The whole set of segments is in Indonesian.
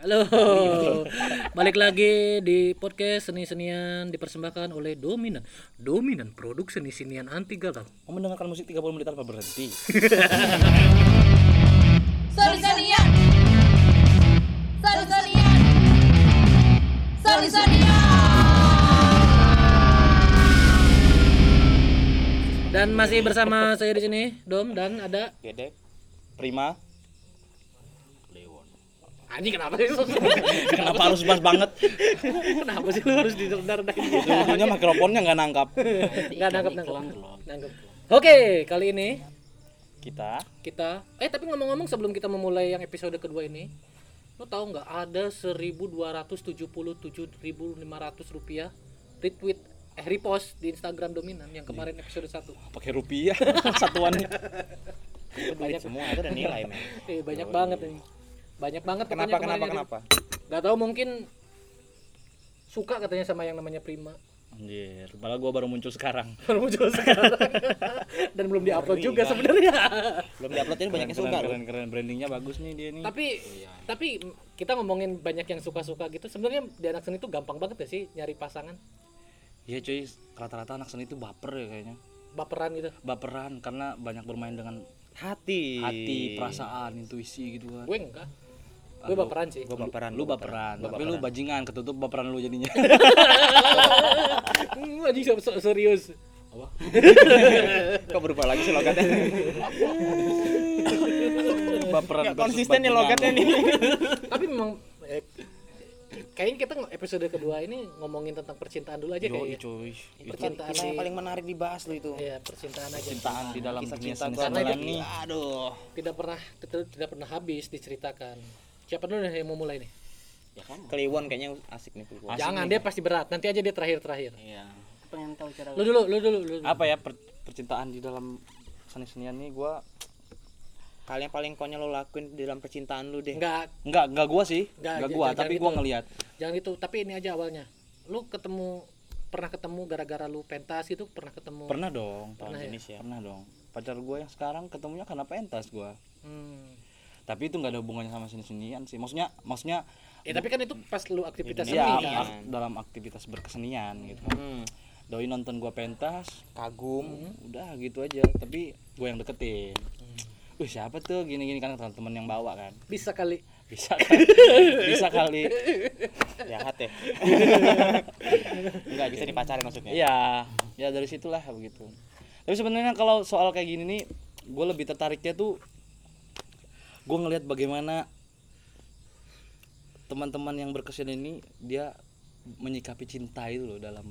Halo, balik lagi di podcast seni-senian dipersembahkan oleh Dominan. Dominan produk seni-senian anti galau. Mau mendengarkan musik 30 menit tanpa berhenti. Soni-sonian Soni-sonian Dan masih bersama saya di sini, Dom dan ada Gedek, Prima. Anjing kenapa sih? Kenapa harus bahas banget? kenapa sih lu harus direndah-rendahin gitu? Ujungnya mikrofonnya nggak nangkap. Enggak nangkep nangkep. Nangkep. Oke, kali ini Kita kita eh tapi ngomong-ngomong sebelum kita memulai yang episode kedua ini lo tahu nggak ada 1277.500 rupiah retweet eh repost di Instagram dominan yang kemarin episode 1 pakai rupiah satuannya. banyak semua itu ada nilai men eh, banyak banget nih banyak banget kenapa katanya kenapa kenapa? Nggak tahu mungkin suka katanya sama yang namanya Prima. Anjir, malah gua baru muncul sekarang. baru muncul sekarang. Dan belum diupload juga sebenarnya. Belum diupload ini banyak yang keren, suka loh. keren, keren, brandingnya bagus nih dia nih. tapi tapi kita ngomongin banyak yang suka-suka gitu sebenarnya di anak seni itu gampang banget ya sih nyari pasangan? Iya cuy, rata-rata anak seni itu baper ya kayaknya. baperan gitu? Baperan karena banyak bermain dengan hati. Hati, perasaan, intuisi gitu kan. gue enggak gue baperan sih. gue baperan Lu baperan, tapi lu bajingan ketutup baperan lu jadinya. Hmm, anjing serius. Kok berubah lagi sih logatnya? Baperan versus konsisten nih logatnya nih. Tapi memang eh, kayaknya kita episode kedua ini ngomongin tentang percintaan dulu aja kayaknya. cuy. percintaan yang paling menarik dibahas lo itu. Ya percintaan aja. Cintaan di dalam Kisah dunia cinta lagi. nih. aduh. Tidak pernah tidak pernah habis diceritakan siapa dulu nih yang mau mulai nih Ya kan? Kliwon kayaknya asik nih Kliwon jangan dia pasti berat nanti aja dia terakhir terakhir Iya. pengen tahu cara lu dulu lu dulu lu dulu. Apa ya per- percintaan di dalam seni-senian nih gua hal yang paling konyol lo lakuin di dalam percintaan lu deh enggak enggak enggak gua sih. Enggak, Enggak gua, tapi gitu. gua ngelihat. jangan itu tapi ini aja awalnya lu ketemu pernah ketemu gara-gara lu pentas itu pernah ketemu Pernah dong. Pernah ya? jenis ya Pernah dong. Pacar gua yang sekarang ketemunya karena pentas gua. Hmm. Tapi itu nggak ada hubungannya sama seni-senian sih. Maksudnya maksudnya Ya tapi kan itu pas lu aktivitas seni ya kan. ak- dalam aktivitas berkesenian gitu. hmm. Doi nonton gua pentas, kagum udah gitu aja. Tapi gua yang deketin. Wih siapa tuh gini-gini kan teman yang bawa kan. Bisa kali. Bisa kan? Bisa kali. jahat ya nggak bisa dipacarin maksudnya Iya, ya dari situlah begitu. Tapi sebenarnya kalau soal kayak gini nih, gue lebih tertariknya tuh gue ngelihat bagaimana teman-teman yang berkesenian ini dia menyikapi cinta itu loh dalam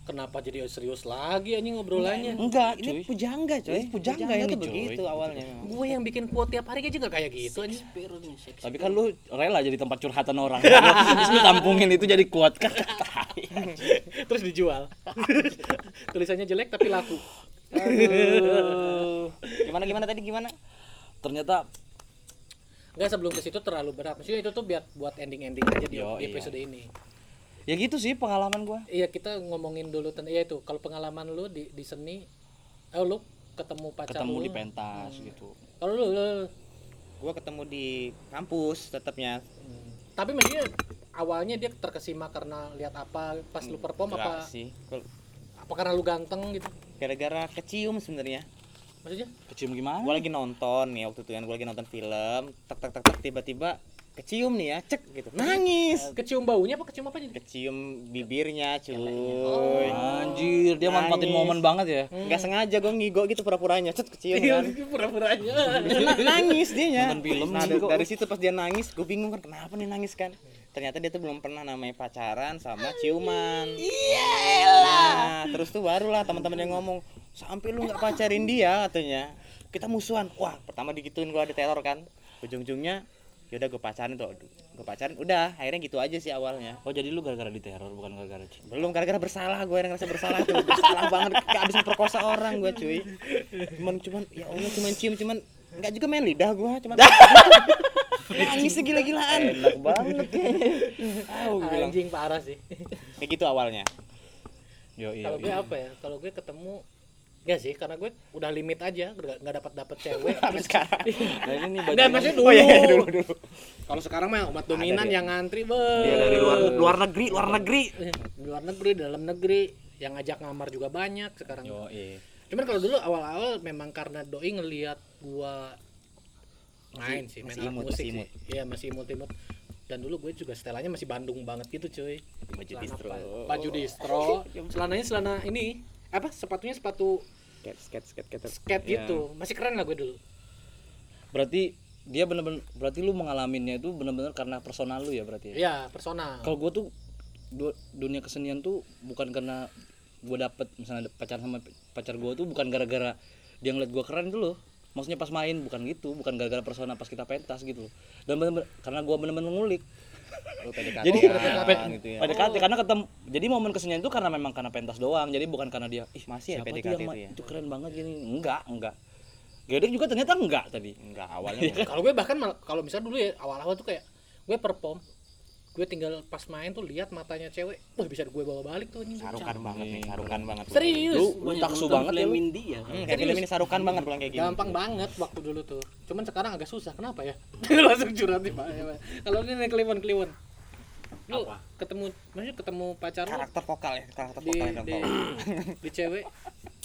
Kenapa jadi serius lagi anjing ngobrolannya? enggak ini cuy pujangga coy Ini pujangga ini, tuh begitu awalnya Gue yang bikin quote tiap hari aja nggak kayak gitu anjing. tapi kan lu rela jadi tempat curhatan orang terus lu tampungin itu jadi kuat kan Terus dijual. Tulisannya jelek tapi laku. Aduh. gimana gimana tadi gimana ternyata Enggak sebelum ke situ terlalu berat. Maksudnya itu tuh biar buat ending-ending aja di, Yo, di iya. episode ini. ya gitu sih pengalaman gue Iya kita ngomongin dulu tentang iya itu kalau pengalaman lu di, di seni, oh lu ketemu pacar ketemu lu. di pentas gitu. Kalau lu, lu, lu- gua ketemu di kampus tetapnya tapi maksudnya awalnya dia terkesima karena lihat apa pas lu perform apa? sih. Gua- apa karena lu ganteng gitu? Gara-gara kecium sebenarnya maksudnya? Kecium gimana? Gue lagi nonton nih waktu itu kan gue lagi nonton film tak tak tak tak tiba-tiba kecium nih ya cek gitu. Nangis! Kecium baunya apa kecium apanya? Kecium bibirnya cuy. Anjir dia manfaatin Nangis. momen banget ya. Nggak sengaja gue ngigo gitu pura-puranya cet kecium kan. pura-puranya. Bisa na- nangis dia Nonton film nah, dari, dari situ pas dia nangis gue bingung kan kenapa nih nangis kan? Ternyata dia tuh belum pernah namanya pacaran sama ciuman. Nah terus tuh barulah teman-teman yang ngomong sampai lu nggak pacarin dia katanya. Kita musuhan. Wah pertama digituin gue ada teror kan. Ujung-ujungnya yaudah gue pacarin tuh. Gue pacarin. Udah akhirnya gitu aja sih awalnya. Oh jadi lu gara-gara diteror bukan gara-gara cinta? Belum gara-gara bersalah gue yang ngerasa bersalah tuh. Bersalah banget kayak abis memperkosa orang gue cuy. Cuman cuman ya allah cuman cium cuman nggak juga main lidah gue cuman nangis gila-gilaan enak banget. Bilang. Anjing parah sih. Kayak gitu awalnya. Yo iya kalau gue iya. apa ya? Kalau gue ketemu Gak sih, karena gue udah limit aja, nggak nggak dapat dapat cewek. Sampai sekarang. Nah, ini nih Nggak, maksudnya dulu. Oh iya, iya, dulu dulu. Kalau sekarang mah umat dominan yang ngantri, be. Dia dari luar luar negeri, luar negeri. Di luar negeri, dalam negeri, yang ngajak ngamar juga banyak sekarang. Yo, iya. Cuman kalau dulu awal-awal memang karena doi ngelihat gua main sih, main masih alat imut, musik masih sih. imut. Iya, masih imut-imut. Dan dulu gue juga setelannya masih Bandung banget gitu, cuy. Baju Celana distro. Baju distro. Celananya celana ini apa? Sepatunya sepatu Skate, skate, skate, skate. skate Iya. gitu. Masih keren lah gue dulu. Berarti dia bener-bener berarti lu mengalaminnya itu bener-bener karena personal lu ya berarti ya? Iya, personal. Kalau gua tuh du- dunia kesenian tuh bukan karena gua dapet misalnya pacaran sama pacar gua tuh bukan gara-gara dia ngeliat gua keren tuh loh. Maksudnya pas main bukan gitu, bukan gara-gara persona pas kita pentas gitu loh. Dan bener-bener karena gua bener-bener ngulik. Lu PDKT Jadi gitu ya. PDKT karena ketemu jadi momen kesenian itu karena memang karena pentas doang. Jadi bukan karena dia ih Masih ya PDKT itu ya? itu keren banget gini. Enggak, enggak. Gedek juga ternyata enggak tadi. Enggak, awalnya kalau gue bahkan kalau misalnya dulu ya awal-awal tuh kayak gue perform gue tinggal pas main tuh lihat matanya cewek wah bisa gue bawa balik tuh ini sarukan banget nih, sarukan banget. serius? Lu lu taksu banget ya film. India kan. Hmm, kayak film ini sarukan banget pulang kayak gini. gampang banget waktu dulu tuh. Cuman sekarang agak susah. Kenapa ya? Langsung curhat nih pak? Kalau ini nih kliwon kliwon. Lu Apa? ketemu maksudnya ketemu pacar lu? Karakter vokal ya, karakter di vokal yang di, di cewek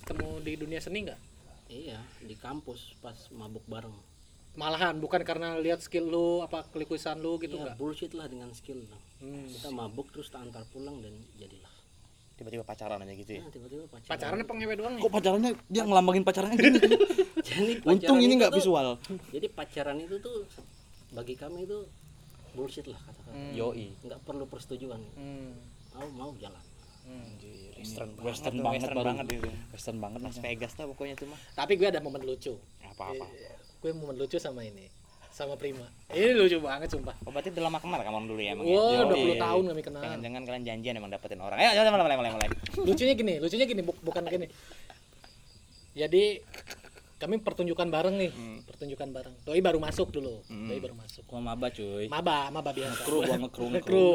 ketemu di dunia seni nggak? Iya, di kampus pas mabuk bareng. Malahan bukan karena lihat skill lu apa kelikuisan lu gitu nggak bullshit lah dengan skill. Hmm. Kita mabuk terus tak antar pulang dan jadilah. tiba-tiba pacaran aja gitu ya. Nah, tiba-tiba pacaran. pacaran apa ngewe doang nih Kok pacarannya dia ngelambangin pacarannya gini? Jadi Untung ini nggak visual. Jadi pacaran itu tuh bagi kami itu bullshit lah katakan. Yoi. Nggak perlu persetujuan. Hmm. Mau mau jalan. Western, banget western banget western banget itu. Western banget Las Vegas tuh pokoknya tuh mah. tapi gue ada momen lucu Apa-apa. Gue momen lucu sama ini sama Prima ini lucu banget sumpah Oh, berarti udah lama kenal kamu dulu ya emang. Wah, ya? udah Yoi. 20 tahun kami kenal. Jangan-jangan kalian janjian emang dapetin orang. Ayo, mulai mulai mulai mulai. Lucunya gini, lucunya gini, bu- bukan gini. Jadi kami pertunjukan bareng nih, pertunjukan bareng. Doi baru masuk dulu, Doi baru masuk. Gua maba cuy. Maba, maba biasa. Kru gua ngekru Ngekru.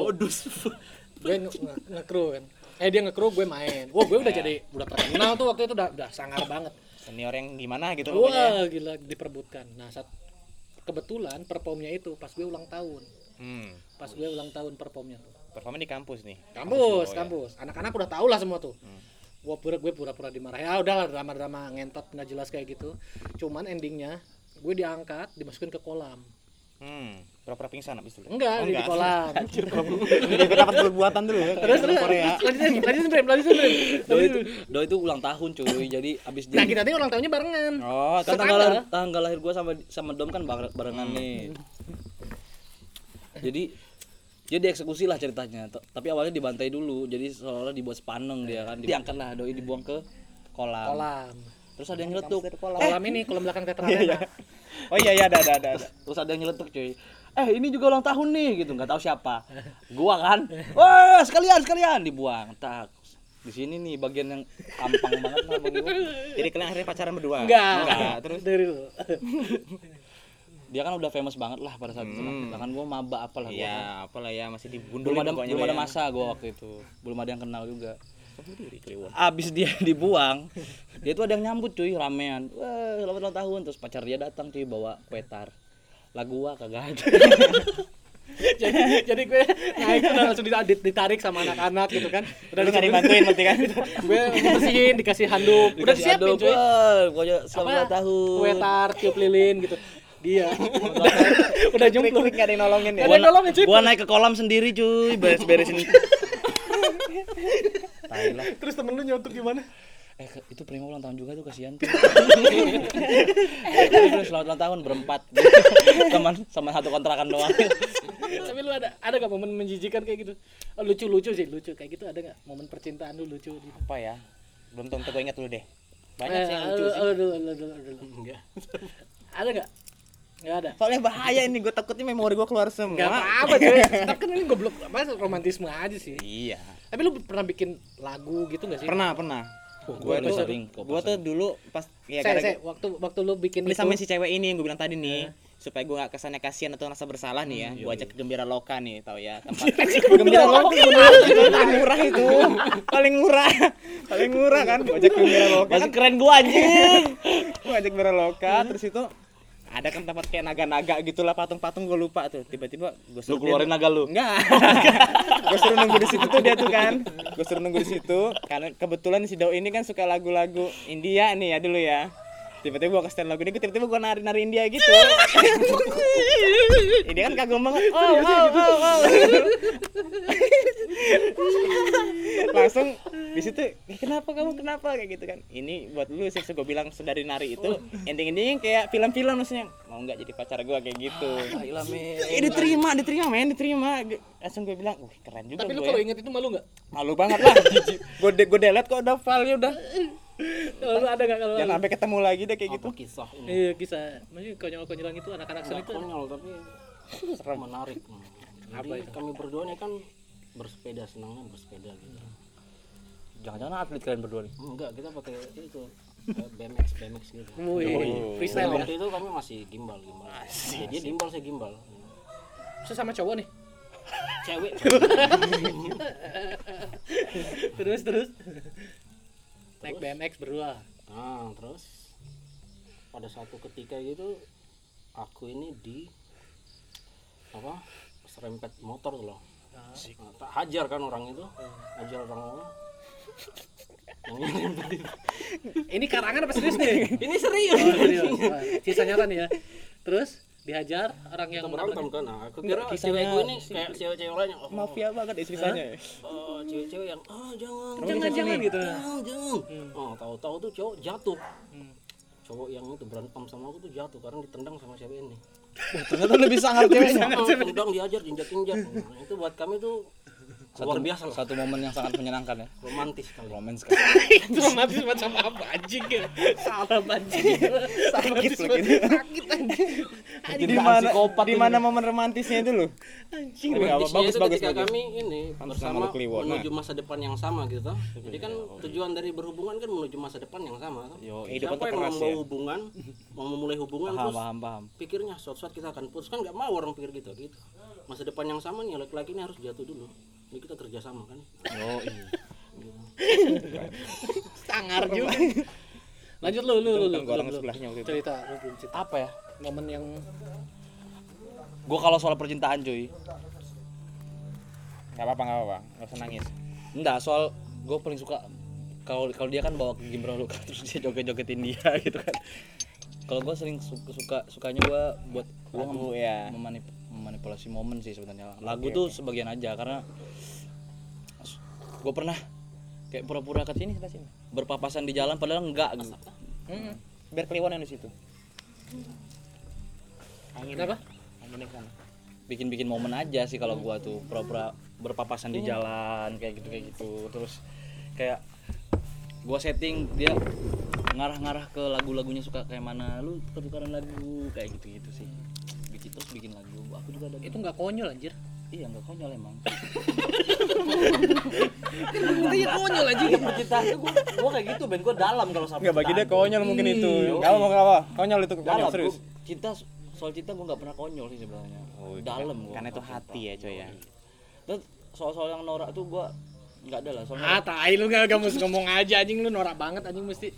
gue nge- nge- ngekru kan. Eh dia ngekru, gue main. Wah, gue udah jadi udah terkenal tuh waktu itu udah udah sangar banget. Senior yang gimana gitu pokoknya. Wah, gila diperebutkan. Nah, saat kebetulan performnya itu pas gue ulang tahun. Hmm. Pas gue ulang tahun performnya tuh. Performa di kampus nih. kampus ya. kampus anak-anak udah tau lah semua tuh gua pura gue pura-pura dimarahin ya udahlah drama-drama ngentot nggak jelas kayak gitu cuman endingnya gue diangkat dimasukin ke kolam Hmm. Pura-pura pingsan abis itu. enggak Oh, di kolam Dia dapat perbuatan dulu ya. terus terus Korea. lanjutin lanjutin Bram, lanjutin Bram. Do itu do itu ulang tahun cuy. Jadi abis nah kita tadi ulang tahunnya barengan Oh, kan tanggal lahir, tanggal lahir gua sama sama Dom kan bare- barengan nih. Jadi dia dieksekusi lah ceritanya. T- Tapi awalnya dibantai dulu. Jadi seolah-olah dibuat sepaneng dia kan. Diangkat lah doi dibuang ke kolam. kolam Terus ada yang nyeletuk. kolam ini kolam belakang tetra arena Oh iya iya ada ada ada. ada. Terus ada yang nyeletuk cuy. Eh ini juga ulang tahun nih gitu. nggak tahu siapa. Gua kan. Wah sekalian sekalian dibuang. Tak. Di sini nih bagian yang tampang banget lah bagi gua. Jadi kalian akhirnya pacaran berdua. enggak Terus dari dulu Dia kan udah famous banget lah pada saat itu. Bahkan gua maba apalah gua. Iya, apalah ya masih dibundul belum ada belum ada masa gua waktu itu belum ada yang kenal juga abis dia dibuang dia tuh ada yang nyambut cuy ramean wah selamat ulang tahun terus pacar dia datang cuy bawa kue tar lah gua kagak ada. Jadi jadi gue naik tuh langsung ditarik, ditarik sama anak-anak gitu kan. Udah Lu disiapin- dibantuin berarti kan? gue bersihin dikasih handuk. Udah disiapin aduk, cuy. Pokoknya ulang tahun kue tart tiup lilin gitu. Dia. Udah Klik-klik nggak ada yang nolongin ya. Yang nolongin cuy. gua naik ke kolam sendiri cuy. Beres beresin tai lah. Terus temen lu nyontuk gimana eh ke- itu prima ulang tahun juga tuh kasihan tuh Eh, terus selamat ulang tahun berempat teman sama satu kontrakan doang tapi lu ada ada gak momen menjijikan kayak gitu oh, lucu lucu sih lucu kayak gitu ada gak momen percintaan lu lucu gitu Apa ya? Belum tentu gue ingat dulu deh. Banyak sih yang Eh, lucu sih. aduh, aduh, aduh, aduh. enggak ada gak Enggak ada Soalnya bahaya ini, gue takutnya memori gue keluar semua. Enggak apa-apa cuy tapi kan ini goblok apa romantisme aja sih Iya. tapi lu pernah bikin lagu gitu gak sih Pernah, pernah. Gua Gue tuh sering kok, Gue tuh dulu pas ya saya, gara saya, waktu waktu lu bikin itu. sama si cewek ini yang gue bilang tadi nih. supaya gue nggak kesannya kasihan atau rasa bersalah nih ya. Gue ajak ke gembira loka nih tau ya tempat gembira loka itu paling murah itu paling murah paling murah kan. Gue ajak ke gembira loka. Masih keren gua anjing. gue ajak gembira loka terus itu ada kan tempat kayak naga-naga gitulah patung-patung gue lupa tuh tiba-tiba gue Lu keluarin naga lu. Enggak. gue suruh nunggu di situ tuh dia tuh kan. Gue suruh nunggu di situ karena kebetulan si Dau ini kan suka lagu-lagu India nih ya dulu ya. Tiba-tiba gue kasih lagu ini, tiba-tiba gue nari-nari India gitu. ini kan kagum banget. Oh, oh, oh, oh. Langsung di situ, "Eh, kenapa kamu kenapa kayak gitu kan? Ini buat lu sih gue bilang saudari nari itu ending-endingnya kayak film-film maksudnya. Mau nggak jadi pacar gue kayak gitu. Gila, men. Eh, diterima, diterima men, diterima. Langsung gue bilang, wih keren juga Tapi lu gue kalau ya." inget itu malu nggak? Malu banget lah. gue de gue delete kok udah filenya udah. Kalau lu ada nggak kalau Jangan sampai ketemu lagi deh kayak gitu. Apa kisah ini Iya kisah, maksudnya konyol-konyolan itu anak-anak seni itu konyol tapi menarik Hmm. Apa jadi itu? kami berdua ini kan bersepeda senangnya bersepeda gitu Jangan-jangan atlet kalian berdua nih. enggak kita pakai itu kayak BMX BMX gitu Wih, freestyle ya. waktu itu kami masih gimbal gimbal ya, dia gimbal saya gimbal Sesama cowok nih. cewek terus terus. Naik BMX berdua. nah terus pada satu ketika gitu aku ini di apa serempet motor loh Nah, tak hajar kan orang itu hajar orang orang. Ini karangan apa serius nih? ini serius Oh, serius. Wah, Kisah nyata nih ya. Terus dihajar orang yang kita berantem kan nah, aku kira Kisahnya cewekku ini kayak cewek-cewek lain yang oh, Mafia banget ya ceritanya. oh, cewek-cewek yang oh jangan Jangan jangan gitu. jangan. Jangan oh tahu-tahu tuh cowok jatuh. Cowok yang itu berantem sama aku tuh jatuh karena ditendang sama cewek ini. Ternyata lebih sangar ceweknya. tendang diajar injak-injak Nah, itu buat kami tuh luar biasa lah Satu momen yang sangat menyenangkan ya. romantis kali Romance kan. itu romantis macam apa anjing ya? Salah anjing. Sakit lagi. Sakit anjing. Di mana di mana momen romantisnya itu loh? Anjing. Romantisnya bagus itu bagus ketika bagus. kami ini nama bersama Kliwon, nah. menuju masa depan yang sama gitu toh. jadi kan tujuan dari berhubungan kan menuju masa depan yang sama. Yo, siapa yang membawa ya. hubungan mau memulai hubungan paham terus paham paham. pikirnya suatu saat kita akan putus kan nggak mau orang pikir gitu gitu masa depan yang sama nih laki-laki ini harus jatuh dulu ini kita kerjasama kan Yo, iya. Sangar juga. Lanjut lu lu lu. lu, sebelahnya waktu itu. Cerita lu belum cerita. Apa ya? Momen yang Gua kalau soal percintaan cuy. Gak apa-apa, gak apa-apa. Gak usah nangis. Enggak, soal gue paling suka kalau kalau dia kan bawa ke Gimbro lu terus dia joget-jogetin dia gitu kan. Kalau gue sering suka, suka sukanya gue buat gue Lagu, ya. memanip, memanipulasi momen sih sebenarnya. Lagu tuh sebagian aja karena gue pernah kayak pura-pura ke sini ke sini berpapasan di jalan padahal enggak gitu. Hmm. Biar kliwonan di situ. Angin. Kenapa? Angin kan. bikin-bikin momen aja sih kalau gua tuh pura-pura berpapasan di jalan kayak gitu kayak gitu terus kayak gua setting dia ngarah-ngarah ke lagu-lagunya suka kayak mana lu pertukaran lagu kayak gitu-gitu sih bikin terus bikin lagu aku juga ada Itu nggak konyol anjir. iya nggak konyol emang Iya konyol anjing. percintaan tuh gua, gua kayak gitu ben gua dalam kalau sama Enggak bagi dia konyol mungkin itu. yoi. Enggak apa enggak apa. Konyol itu konyol serius. cinta soal cinta gua nggak pernah konyol sih sebenarnya Oh, itu dalam gua karena itu soal hati ya, coy, ya. Terus soal-soal yang norak tuh gua nggak ada lah soalnya Ah, tai lu gak, gak mesti ngomong aja anjing lu norak banget anjing mesti.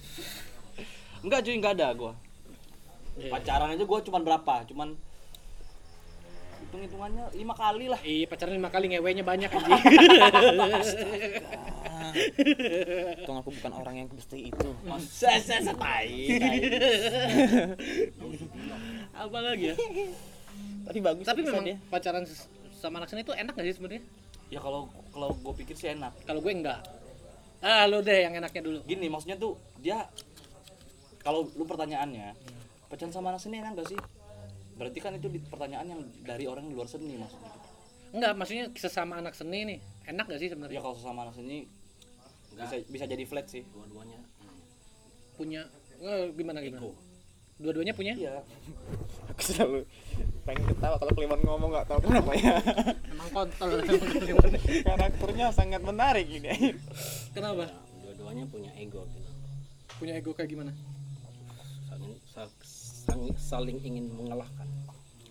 Enggak cuy, enggak ada gua. Iya. Pacaran aja gua cuman berapa? Cuman hitung-hitungannya lima kali lah. Iya, pacaran lima kali ngewenya banyak anjing. Untung aku bukan orang yang seperti itu. Masa saya tai. Apa lagi ya? Tapi bagus Tapi memang dia. pacaran s- sama anak itu enak gak sih sebenarnya? Ya kalau kalau gua pikir sih enak. Kalau gue enggak. Ah, lu deh yang enaknya dulu. Gini maksudnya tuh dia kalau lu pertanyaannya pacaran sama anak seni enak gak sih? Berarti kan itu di pertanyaan yang dari orang di luar seni maksudnya. Enggak, maksudnya sesama anak seni nih. Enak gak sih Ya sebenarnya? kalau sesama anak seni bisa bisa jadi flat sih. dua-duanya hmm. Punya eh, gimana gimana? Dua-duanya punya? Iya. Aku selalu pengen ketawa kalau Kliwon ngomong nggak tahu kenapa ya. Emang kontol. Karakternya sangat menarik ini. Kenapa? dua-duanya punya ego gitu Punya ego kayak gimana? Saling sa- sang- saling ingin mengalahkan.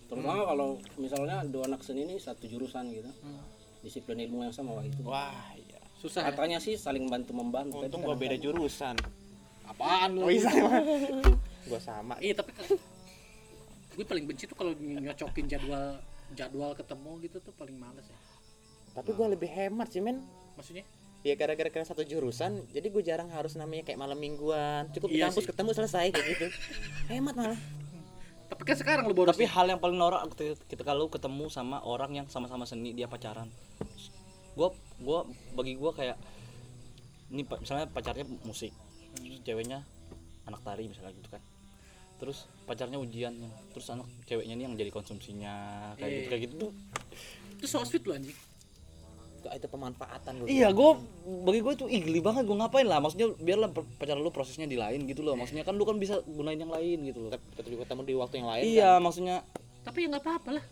Terutama kalau misalnya dua anak seni ini satu jurusan gitu. Disiplin ilmu yang sama wah itu wah iya. susah ya? katanya sih saling bantu membantu. Untung gua beda jurusan. Apaan lu? Oh iya gua sama. Iya tapi kan gue paling benci tuh kalau nyocokin jadwal jadwal ketemu gitu tuh paling males ya. Tapi gua lebih hemat sih men. Maksudnya ya gara-gara kita satu jurusan jadi gue jarang harus namanya kayak malam mingguan. Cukup di Iya kampus sih. ketemu selesai kayak gitu. Hemat malah. Tapi kan sekarang lu baru tapi hal yang paling norak kita kalau ketemu sama orang yang sama-sama seni dia pacaran. Gua gua bagi gua kayak ini misalnya pacarnya musik terus ceweknya anak tari misalnya gitu kan. Terus pacarnya ujian terus anak ceweknya ini yang jadi konsumsinya kayak Iya. gitu kayak gitu tuh. Itu so sweet lu anjing itu pemanfaatan gua iya gua bagi gua itu igli banget gua ngapain lah. Maksudnya biarlah pacar lu prosesnya di lain gitu loh. Maksudnya kan lu kan bisa gunain yang lain gitu loh. Juga ketemu di waktu yang lain iya kan. maksudnya tapi ya nggak apa-apa lah.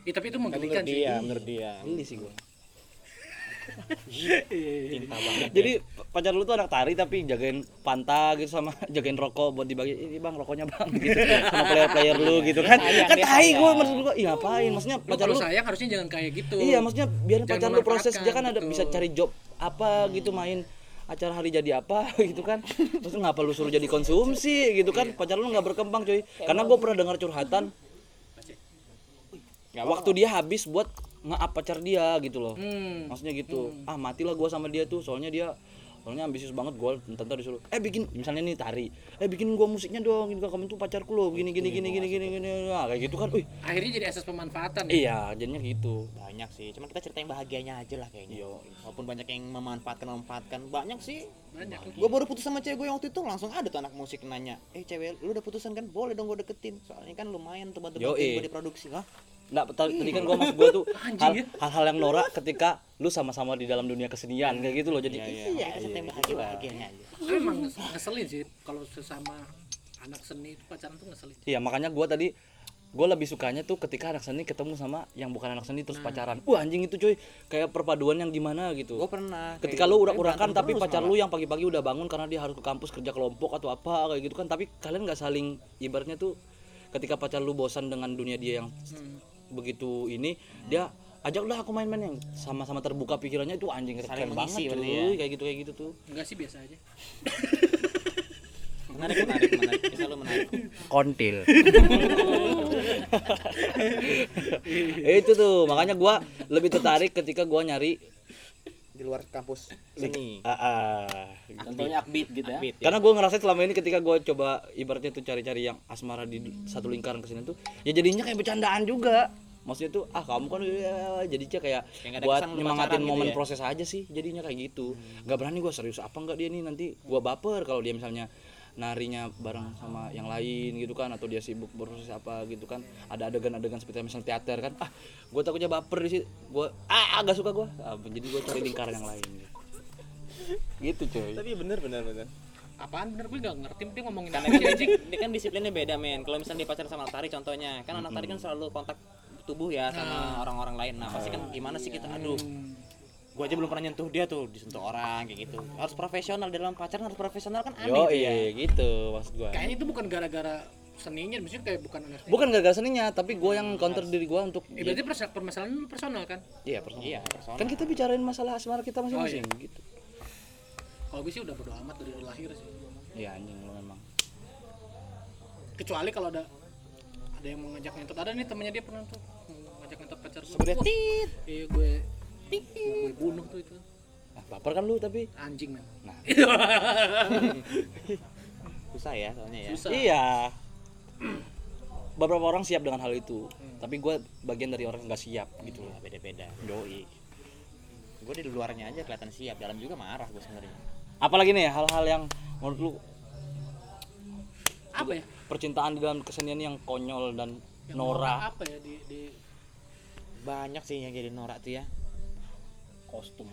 Ya, tapi itu Tapi menggelikan menurut sih. dia menurut dia. Geli sih gua cinta banget Jadi pacar lu tuh anak tari tapi jagain panta gitu sama jagain rokok buat dibagi. Ini bang rokoknya bang gitu. Sama player-player lu gitu kan. Sayang, Kan tai gue maksud gua, iya ngapain? Maksudnya lu pacar lu sayang harusnya jangan kayak gitu. Iya, maksudnya biar Jangan pacar lu proses dia kan ada bisa cari job apa gitu main acara hari jadi apa gitu kan. Terus ngapa lu suruh jadi konsumsi gitu kan? Pacar lu nggak berkembang cuy. Karena gue pernah dengar curhatan. Waktu dia habis buat nge-up pacar dia gitu loh. Hmm. maksudnya gitu. Ah matilah gua sama dia tuh soalnya dia soalnya ambisius banget gua tante disuruh eh bikin misalnya nih tari. Eh bikin gua musiknya dong gitu kamu tuh pacarku loh gini gini gini gini gini gini. Nah, kayak gitu kan wih. Akhirnya jadi asas pemanfaatan ya? Iya jadinya gitu. Banyak sih cuman kita cerita yang bahagianya aja lah kayaknya. Yo. walaupun banyak yang memanfaatkan memanfaatkan. Banyak sih. Banyak gue baru putus sama cewek gue yang waktu itu langsung ada tuh anak musik nanya eh cewek lu udah putusan kan? Boleh dong gue deketin. Soalnya kan lumayan tuh bantu Yoi. gue di produksi lah Nggak, tadi kan gua maksud gua tuh ya. hal-hal yang norak ketika lu sama-sama di dalam dunia kesenian kayak gitu loh jadi iya yang bahagia bahagianya aja emang nges- ngeselin sih kalau sesama anak seni itu pacaran tuh ngeselin iya makanya gua tadi gua lebih sukanya tuh ketika anak seni ketemu sama yang bukan anak seni terus Nah. pacaran wah anjing itu cuy kayak perpaduan yang gimana gitu gue pernah ketika lu gitu. urak-urakan tapi terus pacar malah. lu yang pagi-pagi udah bangun karena dia harus ke kampus kerja kelompok atau apa kayak gitu kan tapi kalian nggak saling ibaratnya tuh ketika pacar lu bosan dengan dunia dia yang Hmm. Begitu ini dia ajak udah aku main-main yang sama-sama terbuka pikirannya itu anjing Saling keren banget berarti ya. kayak gitu kayak gitu tuh. Enggak sih biasa aja. Menarik menarik menarik. Bisa lu menarik. Kontil. Itu tuh makanya gua lebih tertarik ketika gua nyari di luar kampus seni ah, ah, contohnya akbit gitu ya. Beat, ya. karena gue ngerasa selama ini ketika gue coba ibaratnya tuh cari-cari yang asmara di satu lingkaran ke sini tuh ya jadinya kayak bercandaan juga. Maksudnya tuh ah kamu kan ya, jadinya kayak Kayak buat nyemangatin gitu momen ya? proses aja sih jadinya kayak gitu. Nggak berani gue serius apa nggak dia nih? Nanti gue baper kalau dia misalnya narinya bareng sama yang lain gitu kan atau dia sibuk berproses apa gitu kan. Ada adegan-adegan seperti misalnya teater kan ah gue takutnya baper di situ. Gue ah agak suka gue ah, jadi gue cari lingkaran yang lain gitu, gitu coy. Tapi bener bener bener. Apaan bener? Gue nggak ngerti dia ngomongin kan sih anjing. Dia kan disiplinnya beda men. Kalau misalnya dia pacaran sama anak tari contohnya. Kan anak tari kan selalu kontak tubuh ya sama orang-orang lain. Nah pasti kan gimana sih kita? Aduh gua aja belum pernah nyentuh dia tuh disentuh orang kayak gitu. Harus profesional dalam pacaran harus profesional kan aneh yo tuh ya. iya gitu maksud gue kayaknya itu bukan gara-gara seninya maksudnya kayak bukan anak seni bukan gara-gara seninya tapi gue yang counter diri gue untuk eh, berarti permasalahan lu personal kan? Iya personal. Iya personal. Kan kita bicarain masalah asmara kita masing-masing gitu. Kalau gue sih udah bodo amat dari lahir sih. Iya anjing lu memang. Kecuali kalau ada ada yang mau ngajak ngentot. Ada nih temennya dia pernah tuh ngajak ngentot pacar gue Sebenarnya tit. iya gue gue bunuh tuh itu ah, baper kan lu tapi? Anjing men. Nah. susah ya soalnya ya. Susah. Iya. Beberapa orang siap dengan hal itu tapi gue bagian dari orang yang nggak siap gitu loh. Iya, beda-beda. Doi gue di luarnya aja kelihatan siap dalam juga marah gue sebenarnya. Apalagi nih hal-hal yang menurut lu apa ya? percintaan di dalam kesenian yang konyol dan Yang norak. apa ya di, di banyak sih yang jadi norak tuh ya kostum.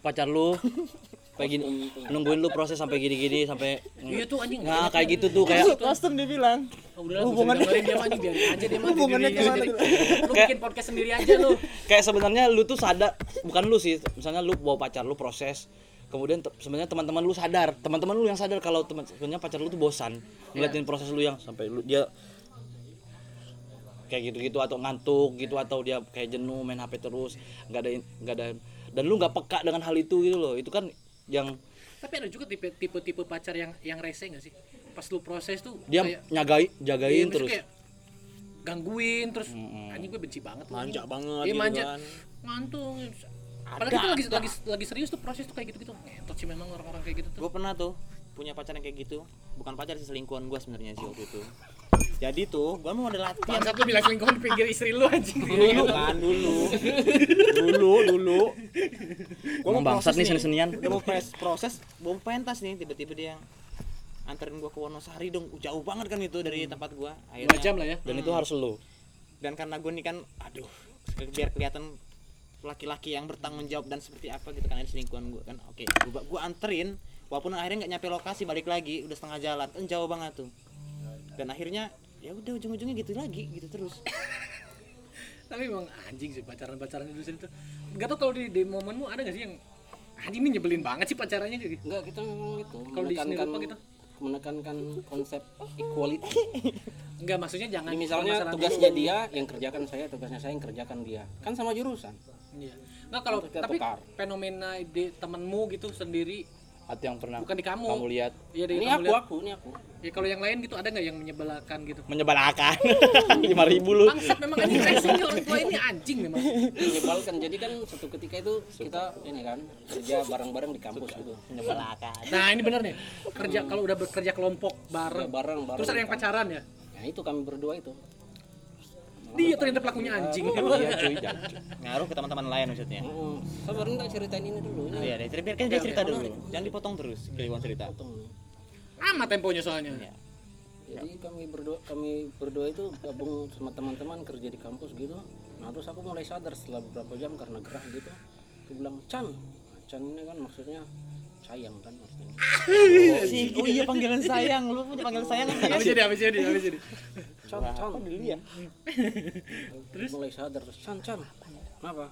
Pacar lu kayak gini nungguin lu proses sampai gini-gini sampai iya tuh anjing. Nah kayak gitu tuh kayak custom dibilang Oh, udah hubungannya dia mah anjing biarin aja dia mah Hubungannya gimana lu bikin podcast sendiri aja lu. Kayak sebenarnya lu tuh sadar bukan lu sih misalnya lu bawa pacar lu proses kemudian te- sebenarnya teman-teman lu sadar teman-teman lu yang sadar kalau teman sebenarnya pacar lu tuh bosan ngeliatin proses lu yang sampai lu dia kayak gitu-gitu atau ngantuk gitu atau dia kayak jenuh main HP terus nggak ada nggak ada dan lu nggak peka dengan hal itu gitu loh. Itu kan yang tapi ada juga tipe tipe tipe pacar yang yang rese nggak sih? Pas lu proses tuh dia kayak nyagai iya, jagain maksudnya terus. kayak gangguin terus. Anjing gue benci banget. Manja banget Iya gitu manja. kan. ngantung apalagi tuh lagi lagi lagi serius tuh proses tuh kayak gitu gitu ngentot sih memang orang-orang kayak gitu tuh. Gue pernah tuh punya pacar yang kayak gitu bukan pacar sih selingkuhan gue sebenarnya sih waktu itu. Jadi tuh gue mau ada latihan. Bangsat lu bilang selingkuhan pinggir istri lu anjing. Dulu kan dulu. Dulu dulu. Gue Emang bangsat nih seni-senian. udah mau proses. Proses mau pentas nih tiba-tiba dia anterin gue ke Wonosari dong. Jauh banget kan itu dari tempat gue dua akhirnya jam lah ya. Dan itu harus lu. Dan karena gue nih kan aduh biar kelihatan laki-laki yang bertanggung jawab dan seperti apa gitu kan ada selingkuhan gue kan. Oke gue gue anterin walaupun akhirnya nggak nyampe lokasi balik lagi udah setengah jalan. Kan jauh banget tuh. Dan akhirnya ya udah ujung-ujungnya gitu lagi gitu terus. Tapi emang anjing sih pacaran-pacaran di sini tuh. Nggak tau kalau di, di momenmu ada nggak sih yang anjing ini nyebelin banget sih pacarannya gitu? Enggak kita memang itu Kalau di sini menekankan apa gitu? menekankan konsep equality. Enggak maksudnya jangan Jadi misalnya tugasnya dia yang kerjakan saya tugasnya saya yang kerjakan dia. Kan sama jurusan. Iya. Nah kalau tapi tukar. fenomena di temenmu gitu sendiri atau yang pernah bukan di kamu. kamu lihat Iya di ini kamu aku lihat. aku ini aku Ya kalau yang lain gitu ada nggak yang menyebelakan gitu? menyebalkan lima ribu lu Bangsat memang anjing racing orang tua ini anjing memang. menyebalkan jadi kan satu ketika itu kita ini kan kerja bareng-bareng di kampus gitu menyebalkan Nah ini bener nih kerja kalau udah bekerja kelompok bareng. Ya, bareng bareng Terus ada yang pacaran ya? nah itu kami berdua itu Dia ternyata pelakunya anjing. iya cuy jangan. ngaruh ke teman-teman lain maksudnya Hmm, sabar tak ceritain ini dulu ini iya deh cerita biarkan dia cerita dulu jangan dipotong terus Kliwon cerita potong. Amat temponya soalnya. Iya. jadi kami berdua kami berdua itu gabung sama teman-teman kerja di kampus gitu nah terus aku mulai sadar setelah beberapa jam karena gerah gitu aku bilang Chan Nah, Chan ini kan maksudnya sayang kan maksudnya oh iya panggilan sayang lu punya panggilan sayang kan Habis jadi, habis jadi, habis jadi. Chan Chan dulu ya terus? Mulai sadar terus Chan Chan kenapa?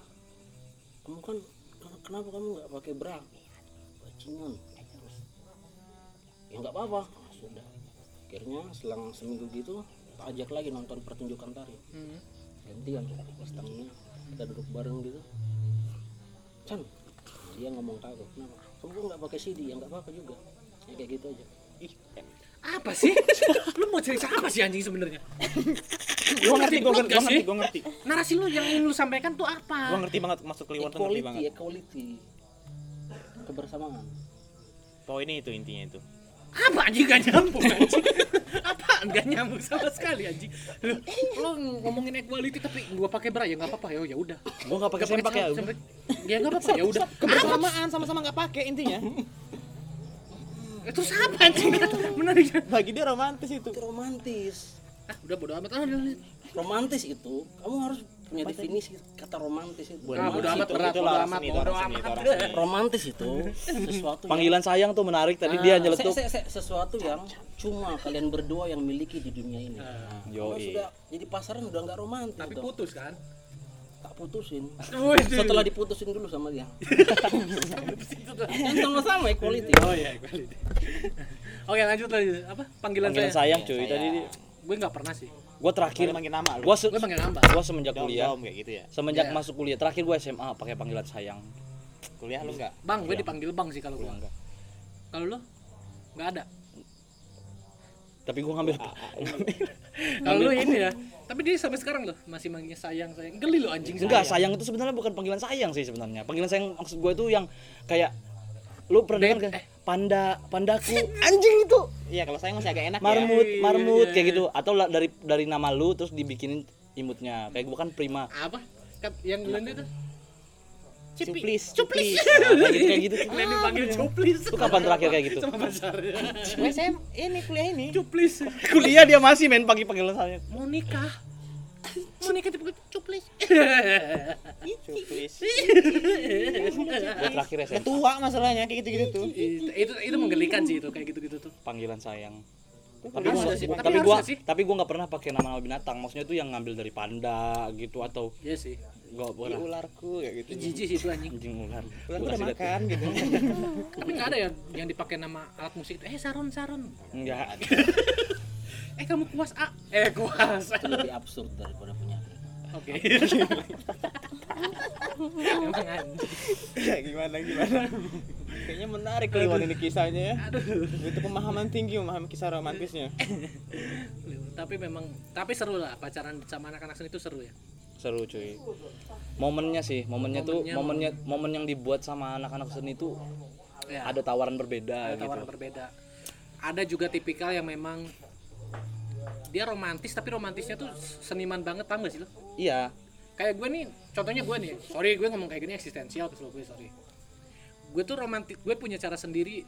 Kamu kan kenapa kamu nggak pakai bra? Bajingan terus ya nggak apa-apa. Nah, sudah. Akhirnya selang seminggu gitu tak ajak lagi nonton pertunjukan tari. Hmm. gantian pas tangannya kita duduk bareng gitu. Chan dia ngomong aku kenapa? Kamu kok nggak pakai CD ya nggak apa-apa juga. Ya kayak gitu aja Apa sih? lu mau cerita apa sih anjing sebenarnya? gua ngerti gua ngerti gua ngerti gua ngerti Narasi lu yang ingin lu sampaikan tuh gua apa? ngerti banget masuk Kliwon tuh ngerti banget equality equality kebersamaan poinnya itu intinya itu Apa anjing gak nyambung anjing? Apaan gak nyambung sama sekali anjing? Lu, lu ngomongin equality tapi gua pakai bra ya nggak apa-apa ya ya udah. gua nggak pakai sempak ya. Ya nggak apa-apa ya udah. kebersamaan sama-sama nggak pakai intinya Itu apa anjing? Menarik. bagi dia romantis itu romantis Ah, udah bodo amat. Ah, udah, udah. romantis itu kamu harus punya definisi kata romantis itu Ah, bodo amat berat, itu bodo amat, bodo amat. romantis itu sesuatu yang panggilan sayang tuh menarik tadi Ah, dia se- nyeletuk se- se- sesuatu yang cuma kalian berdua yang miliki di dunia ini. Ah. Kalau Yoi. sudah jadi pasaran udah nggak romantis. Tapi dong. putus kan? Tak putusin. Setelah diputusin dulu sama dia. kan sama-sama equality. Oh iya, equality. Oke, lanjut lagi. Apa? Panggilan, panggilan saya. sayang cuy tadi Gue nggak pernah sih. gua terakhir manggil nama lu gua se Gue panggil nambah. gua semenjak kuliah kayak gitu ya semenjak Iya. masuk kuliah terakhir gua SMA pakai panggilan sayang kuliah lu nggak Bang, gue dipanggil bang sih kalau gue. Enggak Kalau lo nggak ada. tapi gua ngambil Kalau lu ini ya. Tapi dia sampai sekarang loh masih manggilnya sayang sayang. Geli lo anjing. enggak sayang itu sebenarnya bukan panggilan sayang sih sebenarnya. Panggilan sayang maksud gua itu yang kayak lu pernah dengar kan panda pandaku. Anjing itu. Iya kalau sayang masih agak enak ya. Marmut Iya, marmut iya, kayak gitu. Atau dari dari nama lu terus dibikinin imutnya. Kayak gua kan prima. Apa? Yang Glenn cuplis Cuplis. Nah, kayak gitu kayak gitu Glenn dipanggil cuplis. itu kapan terakhir kayak gitu Sama pacar. SM ini kuliah ini Cuplis. kuliah dia masih main pagi panggilan sayang Mau nikah. Mau nikah dipanggil cuplis. cuplis terakhir SMA tua masalahnya kayak gitu gitu tuh itu, itu menggelikan sih itu kayak gitu-gitu tuh. panggilan sayang tapi gua sih? gua- Tapi tapi gua tapi gua nggak pernah pakai nama-nama binatang maksudnya itu yang ngambil dari panda gitu atau Iya sih. Gua Ih, pernah ularku kayak gitu Jijik sih itu anjing. anjing ular ular udah makan gitu Tapi nggak ada ya yang dipakai nama alat musik itu. Eh Saron Saron. enggak Eh kamu kuas A. Eh kuas. itu lebih absurd daripada penyakit Oke. Emang anjing. ya gimana gimana kayaknya menarik Kliwon ini kisahnya ya itu pemahaman tinggi memahami kisah romantisnya tapi memang tapi seru lah pacaran sama anak-anak seni itu seru ya. Seru cuy momennya sih momennya tuh Momennya, momen yang dibuat sama anak-anak seni itu Ya. ada tawaran berbeda ada gitu tawaran berbeda. Ada juga tipikal yang memang dia romantis tapi romantisnya tuh seniman banget paham gak sih lo? iya Kayak gue nih, contohnya gue nih, sorry gue ngomong kayak gini eksistensial kesel gue sorry. Gue tuh romantis, gue punya cara sendiri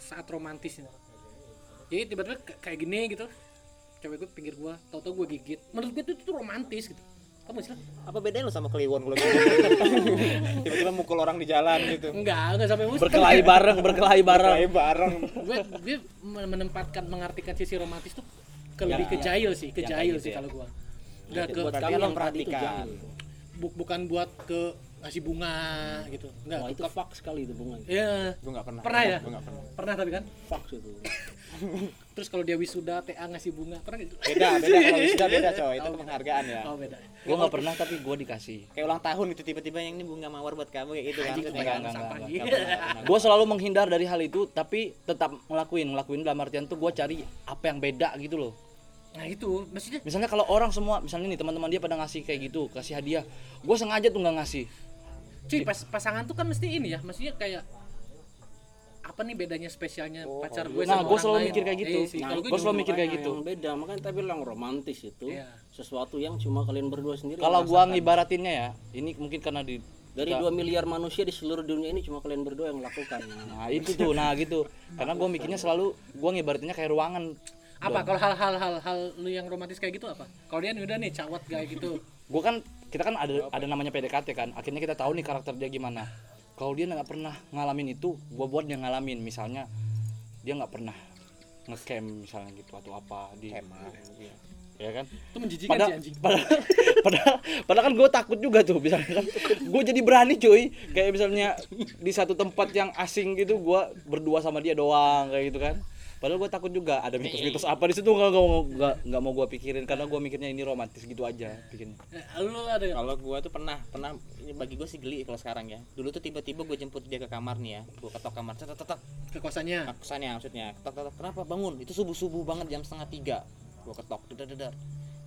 saat romantisnya. Jadi tiba-tiba kayak gini gitu, cewek gue pinggir gue, tau-tau gue gigit. Menurut gue tuh, itu tuh romantis gitu. Kamu sih? apa bedanya lo sama Kliwon kalau gitu tiba-tiba mukul orang di jalan gitu Enggak, enggak sampai musuh. berkelahi bareng berkelahi bareng Kayak bareng gue gue menempatkan mengartikan sisi romantis tuh ke lebih ke jahil sih, ke yang jahil kayak sih gitu ya. kalau gua. Enggak ke buat yang itu perhatikan. bukan buat ke ngasih bunga gitu. Enggak. wah itu fuck sekali itu bunga. Iya. gue nggak pernah. Pernah ya? gue nggak pernah. Pernah tapi kan. fuck itu. Terus kalau dia wisuda TA ngasih bunga, pernah gitu? beda beda. Kalau wisuda beda coy. Itu penghargaan ya. Oh, beda. gue nggak pernah tapi gue dikasih. Kayak ulang tahun itu tiba-tiba yang ini bunga mawar buat kamu kayak gitu. Kan? kan? gue selalu menghindar dari hal itu tapi tetap ngelakuin. Ngelakuin dalam artian tuh gue cari apa yang beda gitu loh. Nah, itu. Maksudnya? Misalnya kalau orang semua misalnya nih teman-teman dia pada ngasih kayak gitu kasih hadiah. Gue sengaja tuh nggak ngasih cuy pas pasangan tuh kan mesti ini ya, maksudnya kayak apa nih bedanya spesialnya pacar gue Nah, sama orang selalu lain? mikir kayak gitu. Iya sih, Nah, kalau gue selalu mikir kayak gitu. yang beda makanya tadi bilang romantis itu Iya. sesuatu yang cuma kalian berdua sendiri kalau gue ngibaratinnya ya ini mungkin karena di dari 2 miliar manusia di seluruh dunia ini cuma kalian berdua yang melakukan. Nah itu tuh nah gitu. Karena gue mikirnya selalu gue ngibaratinnya kayak ruangan. Apa? Kalau hal-hal hal-hal lu yang romantis kayak gitu apa? Kalau dia udah nih cawat kayak gitu gue kan kita kan ada ada namanya PDKT kan. Akhirnya kita tahu nih karakter dia gimana. Kalau dia nggak pernah ngalamin itu gue buat dia ngalamin. Misalnya dia nggak pernah ngecamp misalnya gitu atau apa di ya kan? Itu menjijikan padahal, sih anjing. padahal, padahal, padahal kan gue takut juga tuh misalnya kan. Gue jadi berani cuy. Kayak misalnya di satu tempat yang asing gitu gue berdua sama dia doang kayak gitu kan padahal gue takut juga ada mitos-mitos apa di situ nggak nggak mau nggak mau gue pikirin karena gue mikirnya ini romantis gitu aja bikin Eh, lu ada? Kalau gua tuh pernah, pernah ini bagi gua sih geli kalau sekarang ya. Dulu tuh tiba-tiba gua jemput dia ke kamar nih ya. Gua ketok kamar, tet tet tet. ke kosannya Kesannya maksudnya. Ketok ketok. Kenapa bangun? Itu subuh subuh banget jam setengah tiga. Gua ketok, dedar dedar.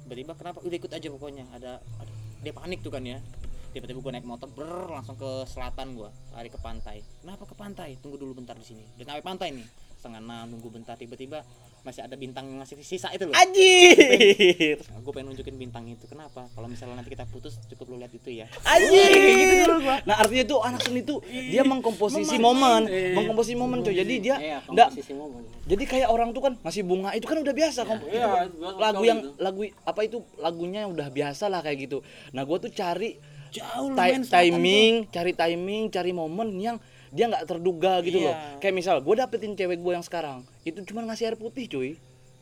Tiba-tiba kenapa? Udah ikut aja pokoknya. Ada, ada dia panik tuh kan ya. Tiba-tiba gua naik motor, ber langsung ke selatan gua, lari ke pantai. Kenapa ke pantai? Tunggu dulu bentar di sini. Udah sampai pantai nih. Setengah enam, nunggu bentar. Tiba-tiba masih ada bintang yang ngasih sisa itu loh. anjir Nah, gue pengen nunjukin bintang itu. Kenapa? Kalau misalnya nanti kita putus, cukup lu lihat itu ya. anjir gitu nah artinya tuh anak seni tuh dia mengkomposisi momen mengkomposisi momen cuy jadi dia Iya, enggak momen. jadi kayak orang tuh kan ngasih bunga itu kan udah biasa Iya, kan biasa lagu yang itu. lagu apa itu lagunya udah biasa lah kayak gitu nah gue tuh cari Jauh ti- timing cari timing cari momen yang dia nggak terduga gitu loh. Iya. kayak misal gue dapetin cewek gue yang sekarang itu cuma ngasih air putih cuy.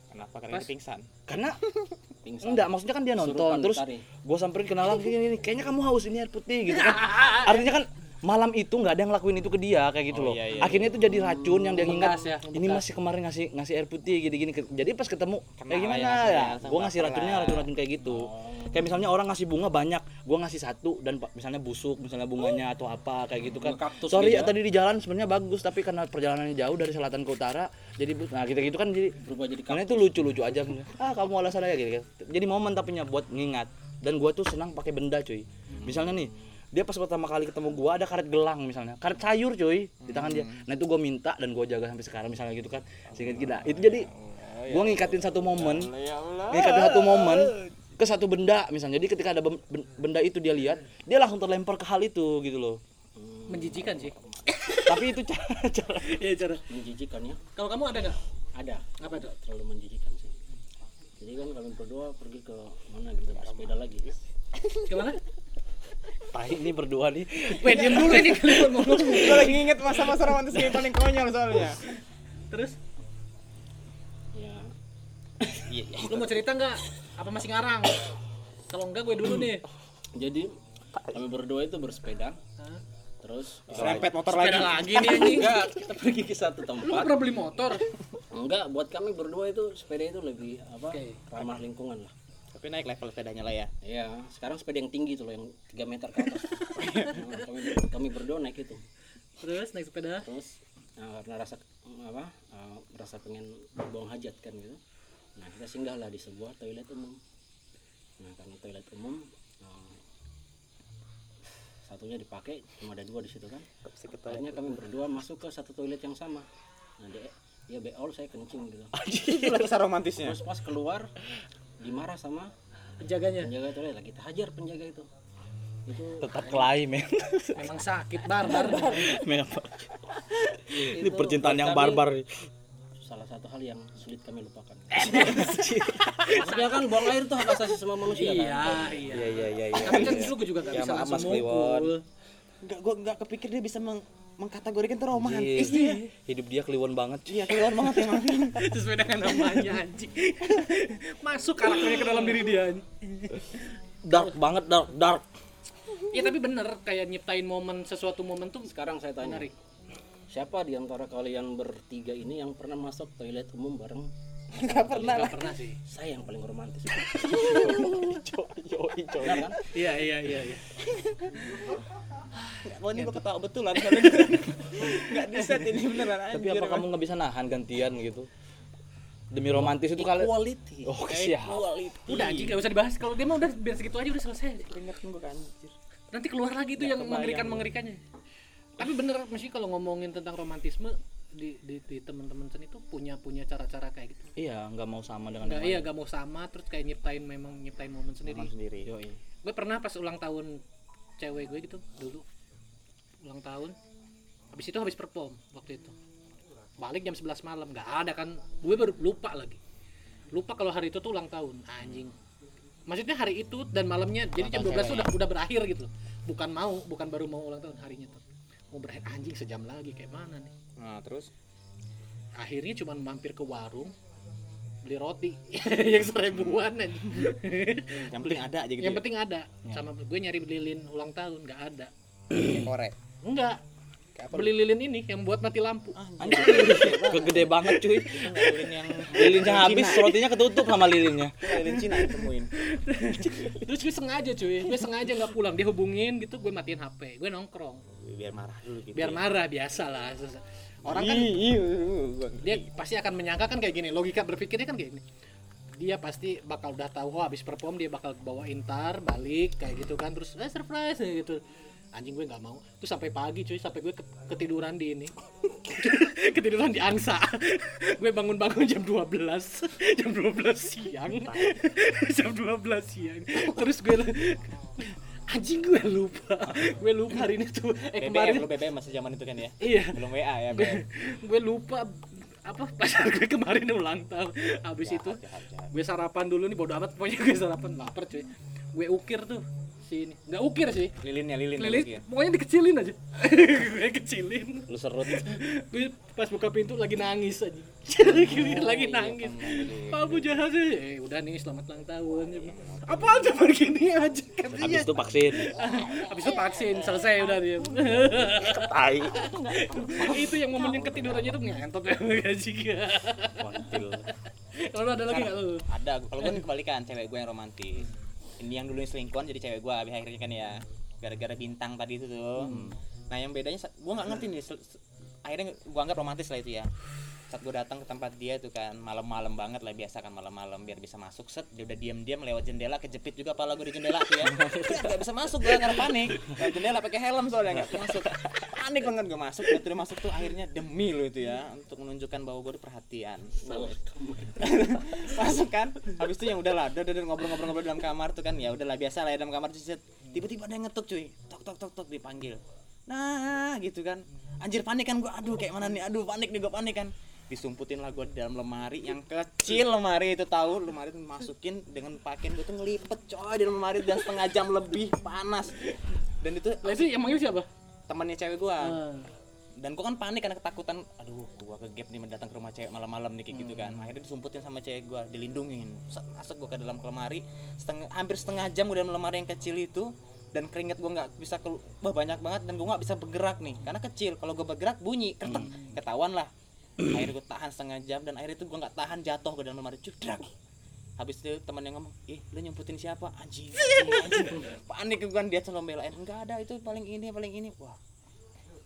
Kenapa? Karena dia pingsan. karena Pingsan. enggak maksudnya kan dia nonton Surupan terus gue samperin kenalan gini, gini kayaknya kamu haus ini air putih gitu kan. Artinya kan malam itu nggak ada yang ngelakuin itu ke dia kayak gitu Oh, loh. iya, iya, akhirnya itu jadi racun yang dia ingat ya, ini masih kemarin ngasih ngasih air putih gini gini jadi pas ketemu Kenal kayak gimana? ya, ya, ya, gue ngasih racunnya lah. racun-racun kayak gitu kayak misalnya orang ngasih bunga banyak gue ngasih satu dan misalnya busuk misalnya bunganya atau apa kayak gitu kan. Kaktus sorry gitu ya. ya. tadi di jalan sebenarnya bagus tapi karena perjalanannya jauh dari selatan ke utara jadi nah gitu gitu kan jadi berubah jadi karena itu lucu-lucu aja. Ah kamu alasan aja gitu jadi momen tapi buat ngingat. Dan gua tuh senang pakai benda cuy. Misalnya nih dia pas pertama kali ketemu gua ada karet gelang misalnya. Karet sayur cuy di tangan dia. Nah itu gua minta dan gua jaga sampai sekarang misalnya gitu kan. Sehingga kita itu jadi gua ngikatin satu momen. Ngikatin satu momen ke satu benda misalnya. Jadi ketika ada benda itu dia lihat dia langsung terlempar ke hal itu gitu loh. Menjijikan sih. Tapi itu cara, cara. Iya cara. Menjijikan ya. Kalau kamu ada nggak? Ada. Apa tuh? Terlalu menjijikan sih. Jadi kan kalian berdua pergi ke mana gitu bersepeda lagi gimana tai ini berdua nih. Weh, diam dulu ini kalian ngomong. Gue lagi nginget masa-masa romantis yang paling konyol soalnya. terus? Ya. Iya, iya. lu mau cerita nggak apa masih ngarang kalau enggak gue dulu nih jadi kami berdua itu bersepeda Hah? terus Serempet motor lagi. sepeda lagi nih anjing enggak kita pergi ke satu lu tempat pernah beli motor enggak buat kami berdua itu sepeda itu lebih apa Oke. ramah lingkungan lah Tapi naik level sepedanya lah ya. Iya, sekarang sepeda yang tinggi tuh loh yang 3 meter ke atas. Nah, kami, kami berdua naik itu. terus naik sepeda Terus nah, karena rasa apa? eh, merasa pengen buang hajat kan gitu. Nah, kita singgahlah di sebuah toilet umum. Nah, karena toilet umum eh, satunya dipakai cuma ada dua di situ kan. Akhirnya kami berdua masuk ke satu toilet yang sama. Nah, dia dia beol saya kencing gitu. Itulah kisah romantisnya. Terus pas keluar dimarah sama penjaganya penjaga toilet lah kita hajar penjaga itu itu tetap kelahi men memang sakit barbar memang ini percintaan yang kami barbar salah satu hal yang sulit kami lupakan. Maksudnya kan buang air itu hak asasi semua manusia kan. Iya iya. Iya iya iya iya. tapi kan dulu gue juga gak Ya, bisa langsung Mas Kliwon. mukul Enggak gua enggak kepikir dia bisa meng mengkategorikan itu romantis Iya. dia. hidup dia kliwon banget. Iya, keluar banget emang. sesuai dengan namanya anjing. Masuk karakternya ke dalam diri dia dark banget dark dark. Iya tapi bener kayak nyiptain momen sesuatu momen tuh sekarang saya tanya. menarik siapa di antara kalian bertiga ini yang pernah masuk toilet umum bareng? Enggak pernah. Gak pernah sih. Saya yang paling romantis. Yoi, kan? Iya iya iya iya. Oh ini gua ketawa betulan soalnya. Enggak di set ini beneran tapi apa kamu nggak bisa nahan gantian gitu? Demi romantis itu kalian quality oh siap. Udah anjing gak usah dibahas. Kalau dia mah udah biar segitu aja udah selesai. Ingetin gua kan. anjir. nanti keluar lagi itu yang mengerikan mengerikannya tapi bener mesti kalau ngomongin tentang romantisme di di, di teman-teman seni itu punya punya cara-cara kayak gitu. Iya nggak mau sama dengan nggak iya gak mau sama terus kayak nyiptain memang nyiptain momen sendiri. Teman sendiri. Yoi. gue pernah pas ulang tahun cewek gue gitu dulu ulang tahun habis itu habis perform waktu itu. Balik jam 11 malam nggak ada kan gue baru lupa lagi. Lupa kalau hari itu tuh ulang tahun anjing. Maksudnya hari itu dan malamnya jadi jam 12 tuh udah udah berakhir gitu. Bukan mau bukan baru mau ulang tahun harinya tuh mau berakhir anjing sejam lagi kayak mana nih? Nah, terus? Akhirnya cuman mampir ke warung beli roti. Yang seribuan anjing. yang penting ada aja gitu. yang penting ada. Sama gue nyari lilin ulang tahun nggak ada. Korek. enggak beli lilin ini yang buat mati lampu. Anjir, kegede banget cuy. Lilin yang lilinnya habis rotinya ketutup sama lilinnya. Lilin Cina ditemuin. terus gue sengaja cuy. Gue sengaja nggak pulang dia hubungin gitu gue matiin hp gue nongkrong Biar marah dulu gitu. biar marah biasa lah orang kan dia pasti akan menyangka kan kayak gini logika berpikirnya kan kayak gini. Dia pasti bakal udah tahu oh habis perform dia bakal bawain tar balik kayak gitu kan. Terus eh surprise gitu. Anjing gue nggak mau. Terus sampai pagi cuy sampai gue ke- ketiduran di ini. Ketiduran di angsa gue bangun-bangun jam 12 jam 12 siang. Jam 12 siang. Terus gue anjing gue lupa. Gue lupa hari ini tuh. Eh BBM, kemarin. lu BBM masih zaman itu kan ya? iya. Belum WA ya, gue, BBM. gue lupa apa pas gue kemarin ulang tahun. Habis itu Jahat, jahat. gue sarapan dulu nih bodo amat pokoknya gue sarapan lapar cuy. Gue ukir tuh sini. Nggak ukir sih. Lilinnya lilin lilin. lagi ya. pokoknya dikecilin aja. Gue kecilin lu serut. Gue pas buka pintu lagi nangis aja. Lagi nangis. kamu jahat sih? Eh udah nih selamat ulang tahun. Apa aja begini aja? Katanya habis itu vaksin. Habis itu vaksin selesai udah dia. Tai. Itu yang momen yang ketidurannya tuh ngentot ya gaji Wantil. kalau ada lagi nggak lu? Ada, kalau gue kebalikan, cewek gue yang romantis. Ini yang dulu selingkuhan jadi cewek gue habis akhirnya kan ya. Gara-gara bintang tadi itu tuh. Nah, yang bedanya gue nggak ngerti nih. Akhirnya gue anggap romantis lah itu ya. Saat gue datang ke tempat dia itu kan malam-malam banget lah biasa kan malam-malam biar bisa masuk set dia udah diam-diam lewat jendela kejepit juga pala gue di jendela tuh ya. Nggak bisa masuk gue karena panik. Lewat jendela pakai helm soalnya nggak masuk. Panik banget gue masuk dan udah masuk tuh akhirnya demi lo itu ya untuk menunjukkan bahwa gue perhatian. Masuk kan habis itu yang udah lah udah udah ngobrol-ngobrol dalam kamar tuh kan ya udahlah biasa lah ya dalam kamar set. Tiba-tiba ada yang ngetuk cuy. Tok tok tok tok dipanggil. Nah gitu kan. Anjir panik kan gua. Aduh kayak mana nih? Aduh panik nih gua panik kan disumputin lah gua di dalam lemari yang kecil lemari itu tahu? Lemari itu masukin dengan pakaian gua tuh ngelipet coy di lemari dan setengah jam lebih panas. Dan itu lah itu yang manggil siapa? temannya cewek gua. Ah. dan gua kan panik karena ketakutan aduh gua ke gap nih datang ke rumah cewek malam-malam nih kayak gitu kan. Akhirnya disumputin sama cewek gua dilindungin. Set, masuk gua ke dalam lemari setengah hampir setengah jam gua dalam lemari yang kecil itu dan keringet gua nggak bisa kelu- wah banyak banget dan gua nggak bisa bergerak nih. Karena kecil kalau gua bergerak bunyi ketek. Ketahuan lah akhirnya gua tahan setengah jam dan akhirnya itu gua nggak tahan jatuh ke dalam lemari cudrak habis itu teman yang ngomong ih lu nyemputin siapa? Anjing anjing, anjing. panik gue kan dia selalu belain enggak ada itu paling ini paling ini. Wah.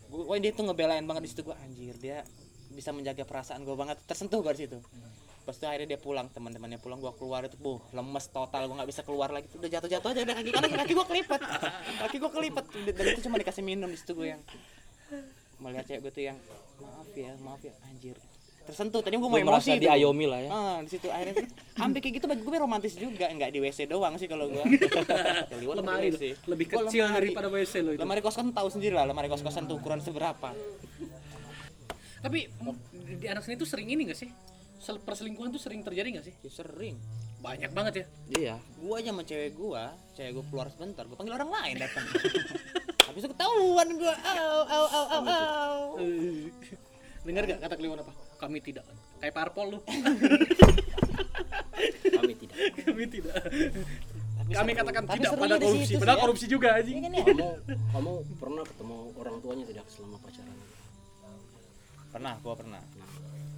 Gua wah, dia tuh ngebelain banget di situ gua anjir. Dia bisa menjaga perasaan gua banget tersentuh gua di situ. Pas itu akhirnya dia pulang teman-temannya pulang gua keluar itu buh lemes total gua nggak bisa keluar lagi. Udah jatuh-jatuh aja udah kaki kaki gua kelipet. Kaki gua kelipet. Dan itu cuma dikasih minum di situ gua yang melihat cewek gua tuh yang maaf ya maaf ya anjir tersentuh tadi gua mau Gue merasa emosi tuh. diayomi lah ya Ah, di situ akhirnya tuh, hampir kayak gitu bagi gue romantis juga, enggak di WC doang sih kalau gua. Keliwat lemari di loh. WC. lebih kecil lemari. daripada WC lo itu Lemari kos kan tahu sendiri lah, lemari kos-kosan tuh ukuran seberapa. tapi di, di anak seni tuh sering ini gak sih Sel- perselingkuhan tuh sering terjadi gak sih Ya sering. banyak banget ya iya Gua aja sama cewek gua, cewek gua keluar sebentar, gua panggil orang lain datang. Habis itu ketahuan gua. Au au au au au. dengar gak kata Kliwon apa kami tidak kayak parpol lu kami tidak kami tidak Tapi kami seru. katakan Tapi tidak pada korupsi padahal ya. korupsi juga anjing Iya kan ya? kamu kamu pernah ketemu orang tuanya tidak selama pacaran Pernah, gua pernah.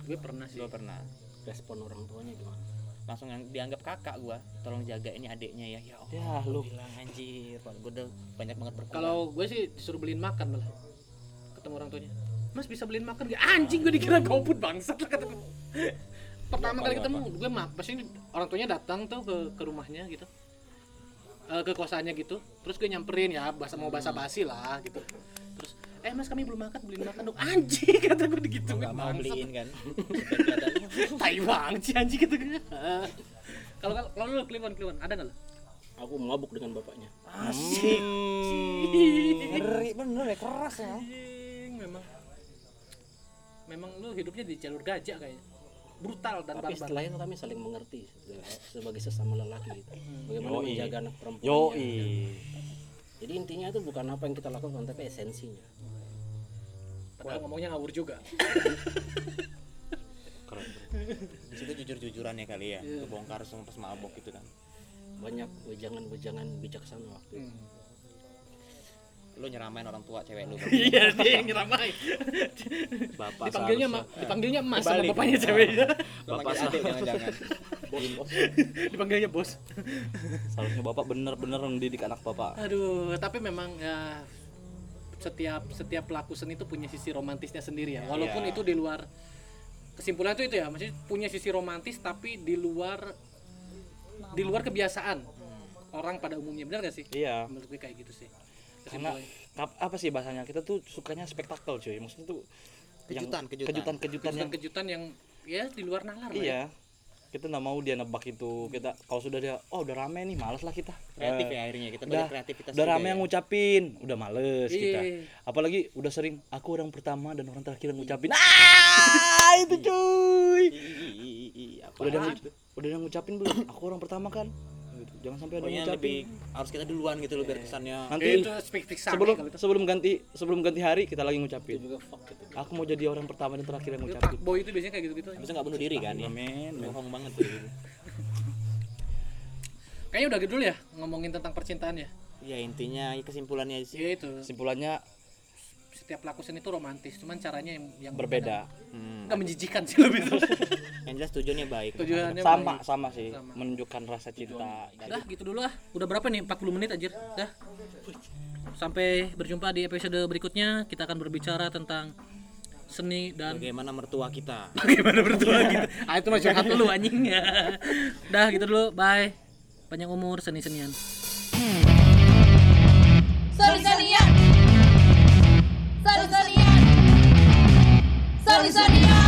gue pernah sih Gua pernah. respon orang tuanya gimana Langsung yang dianggap kakak gua. Tolong jaga ini adiknya ya. Ya Allah. Ya, lu. bilang anjir, gua udah banyak banget berkurang. kalau gue sih disuruh beliin makan malah ketemu orang tuanya mas bisa beliin makan gak anjing gue dikira gombut bangsat lah kata gue pertama kali ketemu gue mak pasti orang tuanya datang tuh ke ke rumahnya gitu Eh, ke kosannya gitu terus gue nyamperin ya bahasa mau basa basi lah gitu terus eh mas kami belum makan beliin makan dong. Anjing kata gue gitu. Nggak mau beliin kan. tai banget sih anjing kata gue kalau kalau lu kliwon kliwon ada nggak lo aku mabuk dengan bapaknya. Asik. Ngeri bener ya keras ya. memang. Memang lu hidupnya di jalur gajah kayaknya brutal dan tapi barbar. setelah itu kami saling mengerti sebagai sesama lelaki. Gitu. bagaimana Yoi. menjaga anak perempuan yo jadi intinya itu bukan apa yang kita lakukan tapi esensinya. Padahal ngomongnya ngawur juga. Di situ jujur-jujuran ya kali ya. Kebongkar semua pas mabok gitu kan. banyak wejangan-wejangan bijaksana waktu itu Lu nyeramain orang tua cewek lu. iya dia yang nyeramai bapak dipanggilnya ma- dipanggilnya mas sama bapaknya ceweknya Lu manggil adek jangan-jangan. dipanggilnya bos. Seharusnya bapak bener-bener mendidik anak bapak. Aduh tapi memang ya setiap setiap pelaku seni itu punya sisi romantisnya sendiri ya. Walaupun Iya. itu di luar kesimpulan itu itu ya maksudnya punya sisi romantis tapi di luar di luar kebiasaan. Orang pada umumnya benar gak sih? Iya. Menurut gue kayak gitu sih karena apa sih bahasanya? Kita tuh sukanya spektakel cuy. Maksudnya tuh yang- Kejutan, kejutan. kejutan kejutan yang kejutan-kejutan yang ya di luar nalar lah ya. iya. Kita nggak mau dia nebak itu. Kita kalau sudah dia oh udah rame nih males lah kita. Kreatif Eh, ya akhirnya kita udah banyak kreativitas. udah rame ya. yang ngucapin. Udah males Iya. kita. Apalagi udah sering aku orang pertama dan orang terakhir yang ngucapin. Ah itu cuy. Ih, ih, apa udah yang udah yang ngucapin belum? Aku orang pertama kan. Jangan sampai ada yang lebih harus kita duluan gitu loh biar kesannya. Nanti itu sebelum sebelum ganti sebelum ganti hari kita lagi itu ngucapin juga fuck gitu. Aku mau jadi orang pertama dan terakhir yang Itu ngucapin. fuckboy itu biasanya kayak gitu-gitu. Bisa nggak bunuh diri kan? Ya. amin. Bohong banget tuh. gitu. kayaknya udah gitu dulu ya ngomongin tentang percintaan ya. Ya intinya kesimpulannya sih. Ya itu. Kesimpulannya setiap pelaku seni itu romantis. Cuman caranya yang, yang berbeda. hmm. nggak menjijikan sih lebih tuh. Yang jelas tujuannya baik. tujuannya sama baik. sama sih. Sama. menunjukkan rasa cinta dah gitu dulu ah udah berapa nih? 40 menit aja dah. Sampai berjumpa di episode berikutnya. Kita akan berbicara tentang seni dan Bagaimana mertua kita? bagaimana bertua gitu ah itu mah curhat lu anjing. Dah gitu dulu. Bye. Panjang umur seni senian sorry, ya. Tanzania.